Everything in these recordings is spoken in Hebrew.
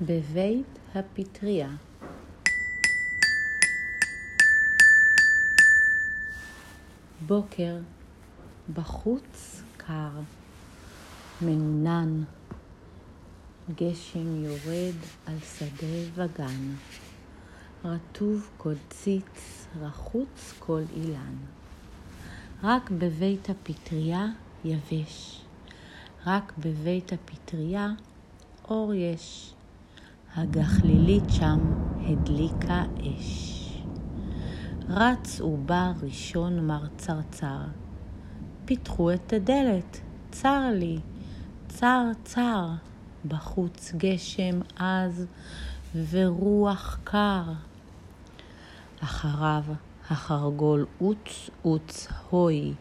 בבית הפטריה. בוקר, בחוץ קר, מנונן, גשם יורד על שדה וגן, רטוב קודציץ, רחוץ כל אילן. רק בבית הפטריה יבש, רק בבית הפטריה אור יש. הגחלילית שם הדליקה אש. רץ ובא ראשון מר צרצר. פיתחו את הדלת, צר לי, צר צר, בחוץ גשם עז ורוח קר. אחריו החרגול עוץ עוץ הוי,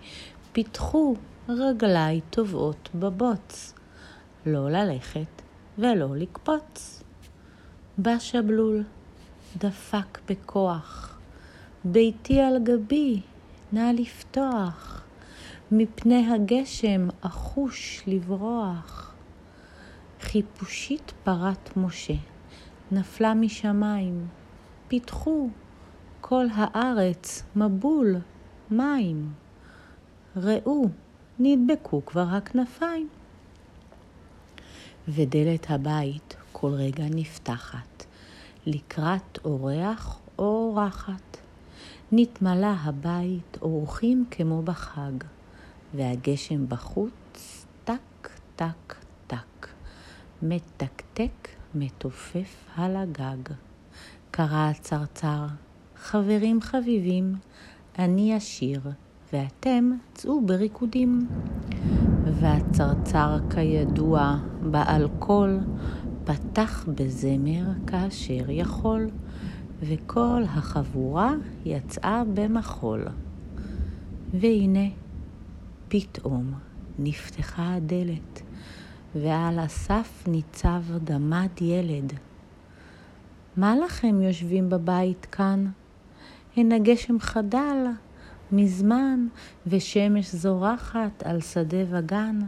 פיתחו רגלי טובעות בבוץ, לא ללכת ולא לקפוץ. בא שבלול, דפק בכוח, ביתי על גבי, נא לפתוח, מפני הגשם אחוש לברוח. חיפושית פרת משה, נפלה משמיים, פיתחו כל הארץ מבול מים. ראו, נדבקו כבר הכנפיים. ודלת הבית כל רגע נפתחת, לקראת אורח או אורחת. נתמלא הבית אורחים כמו בחג, והגשם בחוץ טק טק טק, מתקתק מתופף על הגג. קרא הצרצר, חברים חביבים, אני אשיר, ואתם צאו בריקודים. והצרצר כידוע בעל קול, פתח בזמר כאשר יכול, וכל החבורה יצאה במחול. והנה, פתאום נפתחה הדלת, ועל הסף ניצב גמד ילד. מה לכם יושבים בבית כאן? הן הגשם חדל מזמן, ושמש זורחת על שדה וגן.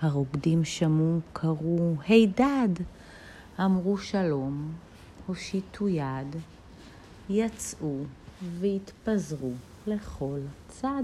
הרוקדים שמעו, קראו, הידד! אמרו שלום, הושיטו יד, יצאו והתפזרו לכל צד.